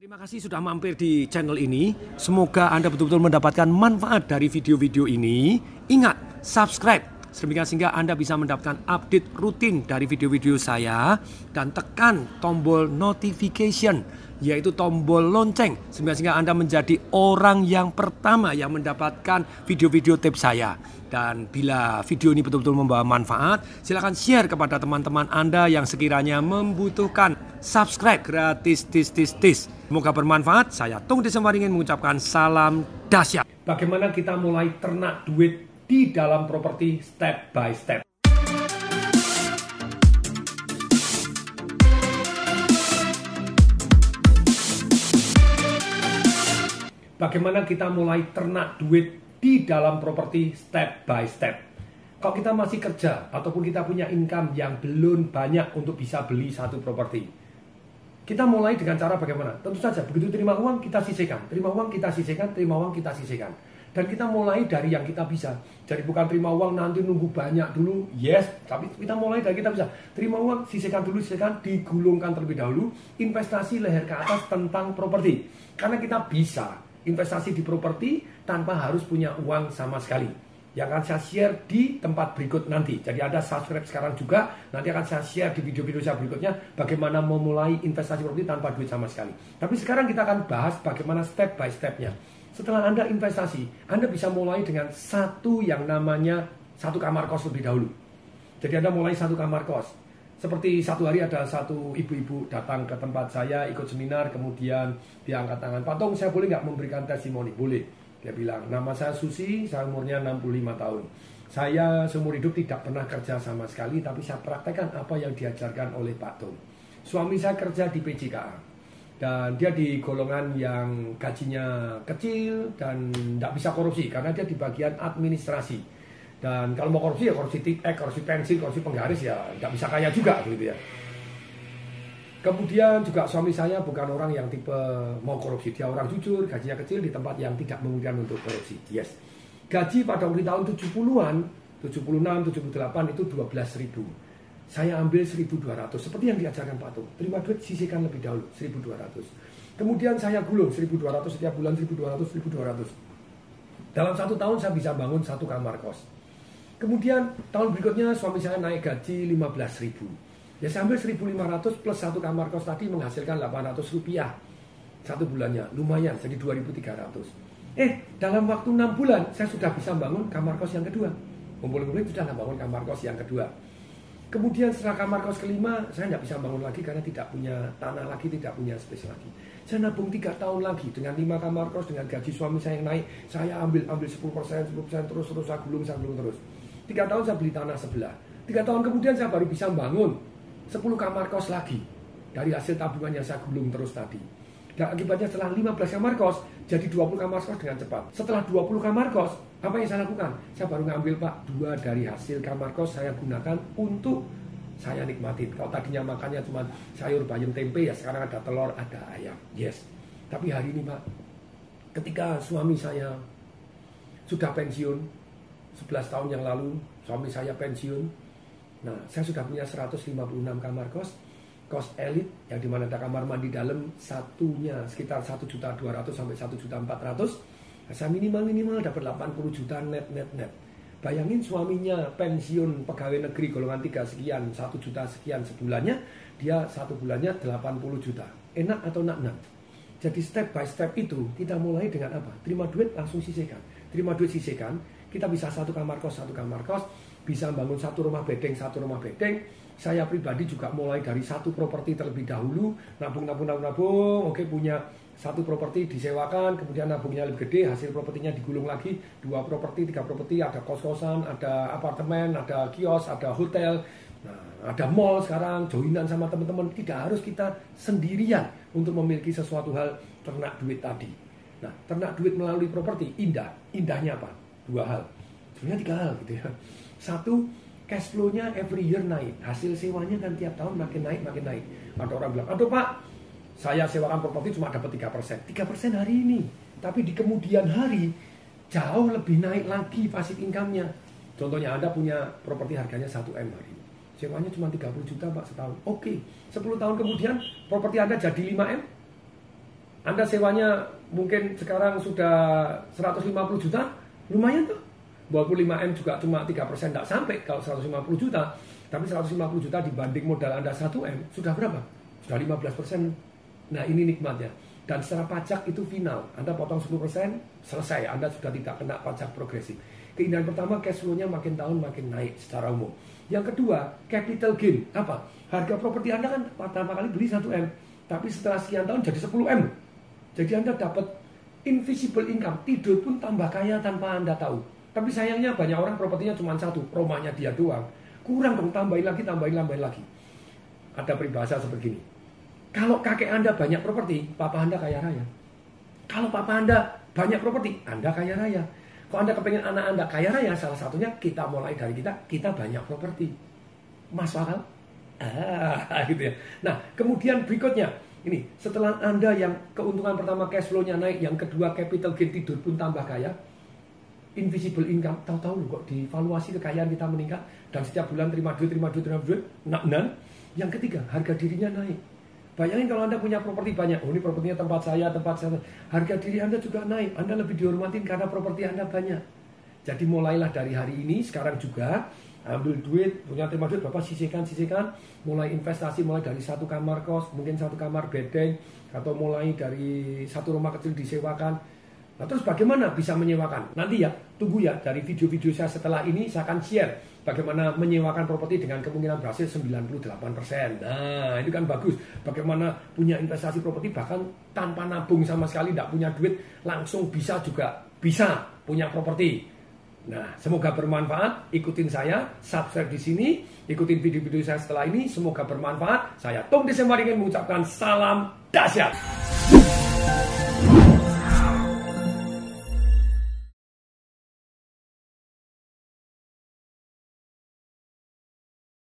Terima kasih sudah mampir di channel ini. Semoga Anda betul-betul mendapatkan manfaat dari video-video ini. Ingat, subscribe. Sedemikian sehingga Anda bisa mendapatkan update rutin dari video-video saya. Dan tekan tombol notification, yaitu tombol lonceng. Sehingga Anda menjadi orang yang pertama yang mendapatkan video-video tips saya. Dan bila video ini betul-betul membawa manfaat, silahkan share kepada teman-teman Anda yang sekiranya membutuhkan. Subscribe gratis, tis, tis, tis. Semoga bermanfaat. Saya Tung Desemwaringin mengucapkan salam dahsyat. Bagaimana kita mulai ternak duit di dalam properti step by step. Bagaimana kita mulai ternak duit di dalam properti step by step. Kalau kita masih kerja ataupun kita punya income yang belum banyak untuk bisa beli satu properti, kita mulai dengan cara bagaimana? Tentu saja begitu terima uang kita sisihkan, terima uang kita sisihkan, terima uang kita sisihkan. Dan kita mulai dari yang kita bisa. Jadi bukan terima uang nanti nunggu banyak dulu, yes. Tapi kita mulai dari kita bisa. Terima uang, sisihkan dulu, sisihkan, digulungkan terlebih dahulu. Investasi leher ke atas tentang properti. Karena kita bisa investasi di properti tanpa harus punya uang sama sekali. Yang akan saya share di tempat berikut nanti. Jadi ada subscribe sekarang juga. Nanti akan saya share di video-video saya berikutnya bagaimana memulai investasi properti tanpa duit sama sekali. Tapi sekarang kita akan bahas bagaimana step by stepnya. Setelah Anda investasi, Anda bisa mulai dengan satu yang namanya satu kamar kos lebih dahulu. Jadi Anda mulai satu kamar kos. Seperti satu hari ada satu ibu-ibu datang ke tempat saya ikut seminar, kemudian dia angkat tangan, Pak Tong saya boleh nggak memberikan testimoni? Boleh. Dia bilang, nama saya Susi, saya umurnya 65 tahun. Saya seumur hidup tidak pernah kerja sama sekali, tapi saya praktekkan apa yang diajarkan oleh Pak Tong. Suami saya kerja di PJKA, dan dia di golongan yang gajinya kecil dan tidak bisa korupsi karena dia di bagian administrasi dan kalau mau korupsi ya korupsi tip, eh, korupsi pensil, korupsi penggaris ya nggak bisa kaya juga gitu ya. Kemudian juga suami saya bukan orang yang tipe mau korupsi, dia orang jujur, gajinya kecil di tempat yang tidak memungkinkan untuk korupsi. Yes. Gaji pada waktu tahun 70-an, 76, 78 itu 12 ribu. Saya ambil 1200 seperti yang diajarkan Pak Tung. Terima duit sisihkan lebih dahulu 1200. Kemudian saya gulung 1200 setiap bulan 1200 1200. Dalam satu tahun saya bisa bangun satu kamar kos. Kemudian tahun berikutnya suami saya naik gaji 15 ribu. Ya saya ambil 1500 plus satu kamar kos tadi menghasilkan 800 rupiah satu bulannya. Lumayan, jadi 2300. Eh, dalam waktu 6 bulan saya sudah bisa bangun kamar kos yang kedua. Kumpul-kumpul sudah bangun kamar kos yang kedua. Kemudian setelah kamar kos kelima, saya tidak bisa bangun lagi karena tidak punya tanah lagi, tidak punya space lagi. Saya nabung tiga tahun lagi dengan lima kamar kos, dengan gaji suami saya yang naik, saya ambil ambil 10 persen, 10 persen terus terus saya gulung, saya gulung terus. Tiga tahun saya beli tanah sebelah. Tiga tahun kemudian saya baru bisa bangun 10 kamar kos lagi dari hasil tabungan yang saya gulung terus tadi. Dan akibatnya setelah 15 kamar kos, jadi 20 kamar kos dengan cepat. Setelah 20 kamar kos, apa yang saya lakukan? Saya baru ngambil pak dua dari hasil kamar kos saya gunakan untuk saya nikmatin. Kalau tadinya makannya cuma sayur bayam tempe ya sekarang ada telur, ada ayam. Yes. Tapi hari ini pak, ketika suami saya sudah pensiun, 11 tahun yang lalu suami saya pensiun. Nah, saya sudah punya 156 kamar kos, kos elit yang di mana ada kamar mandi dalam satunya sekitar 1 juta 200 sampai 1 juta 400. Nah, saya minimal minimal dapat 80 juta net net net. Bayangin suaminya pensiun pegawai negeri golongan 3 sekian, 1 juta sekian sebulannya, dia satu bulannya 80 juta. Enak atau nak nak? Jadi step by step itu kita mulai dengan apa? Terima duit langsung sisihkan. Terima duit sisihkan, kita bisa satu kamar kos, satu kamar kos, bisa bangun satu rumah bedeng, satu rumah bedeng. Saya pribadi juga mulai dari satu properti terlebih dahulu, nabung, nabung, nabung, nabung, oke punya satu properti disewakan, kemudian nabungnya lebih gede, hasil propertinya digulung lagi, dua properti, tiga properti, ada kos-kosan, ada apartemen, ada kios, ada hotel, nah, ada mall sekarang, joinan sama teman-teman. Tidak harus kita sendirian untuk memiliki sesuatu hal ternak duit tadi. Nah, ternak duit melalui properti indah. Indahnya apa? Dua hal. Sebenarnya tiga hal gitu ya. Satu cash flow-nya every year naik. Hasil sewanya kan tiap tahun makin naik makin naik. Ada orang bilang aduh pak saya sewakan properti cuma dapat tiga persen. Tiga persen hari ini. Tapi di kemudian hari jauh lebih naik lagi pasif income-nya. Contohnya anda punya properti harganya 1 M hari. Ini sewanya cuma 30 juta pak setahun. Oke 10 tahun kemudian properti anda jadi 5 M? Anda sewanya mungkin sekarang sudah 150 juta, lumayan tuh. 25M juga cuma 3% tidak sampai kalau 150 juta. Tapi 150 juta dibanding modal Anda 1M, sudah berapa? Sudah 15%. Nah ini nikmatnya. Dan secara pajak itu final. Anda potong 10%, selesai. Anda sudah tidak kena pajak progresif. Keindahan pertama, cash flow-nya makin tahun makin naik secara umum. Yang kedua, capital gain. Apa? Harga properti Anda kan pertama kali beli 1M. Tapi setelah sekian tahun jadi 10M. Jadi Anda dapat invisible income. Tidur pun tambah kaya tanpa Anda tahu. Tapi sayangnya banyak orang propertinya cuma satu. Rumahnya dia doang. Kurang dong, tambahin lagi, tambahin, tambahin lagi. Ada peribahasa seperti ini. Kalau kakek Anda banyak properti, papa Anda kaya raya. Kalau papa Anda banyak properti, Anda kaya raya. Kalau Anda kepengen anak Anda kaya raya, salah satunya kita mulai dari kita, kita banyak properti. Mas akal? Ah, gitu ya. Nah, kemudian berikutnya, ini setelah Anda yang keuntungan pertama cash flow-nya naik, yang kedua capital gain tidur pun tambah kaya, invisible income, tahu-tahu kok di valuasi kekayaan kita meningkat dan setiap bulan terima duit, terima duit, terima duit, nak nan. Yang ketiga, harga dirinya naik. Bayangin kalau Anda punya properti banyak, oh ini propertinya tempat saya, tempat saya, harga diri Anda juga naik. Anda lebih dihormatin karena properti Anda banyak. Jadi mulailah dari hari ini, sekarang juga ambil duit, punya terima duit, Bapak sisihkan, sisihkan, mulai investasi, mulai dari satu kamar kos, mungkin satu kamar bedeng, atau mulai dari satu rumah kecil disewakan. Nah terus bagaimana bisa menyewakan? Nanti ya, tunggu ya, dari video-video saya setelah ini saya akan share Bagaimana menyewakan properti dengan kemungkinan berhasil 98%. Nah, itu kan bagus. Bagaimana punya investasi properti bahkan tanpa nabung sama sekali, tidak punya duit, langsung bisa juga bisa punya properti. Nah, semoga bermanfaat. Ikutin saya, subscribe di sini, ikutin video-video saya setelah ini. Semoga bermanfaat. Saya Tom Desember ingin mengucapkan salam dahsyat.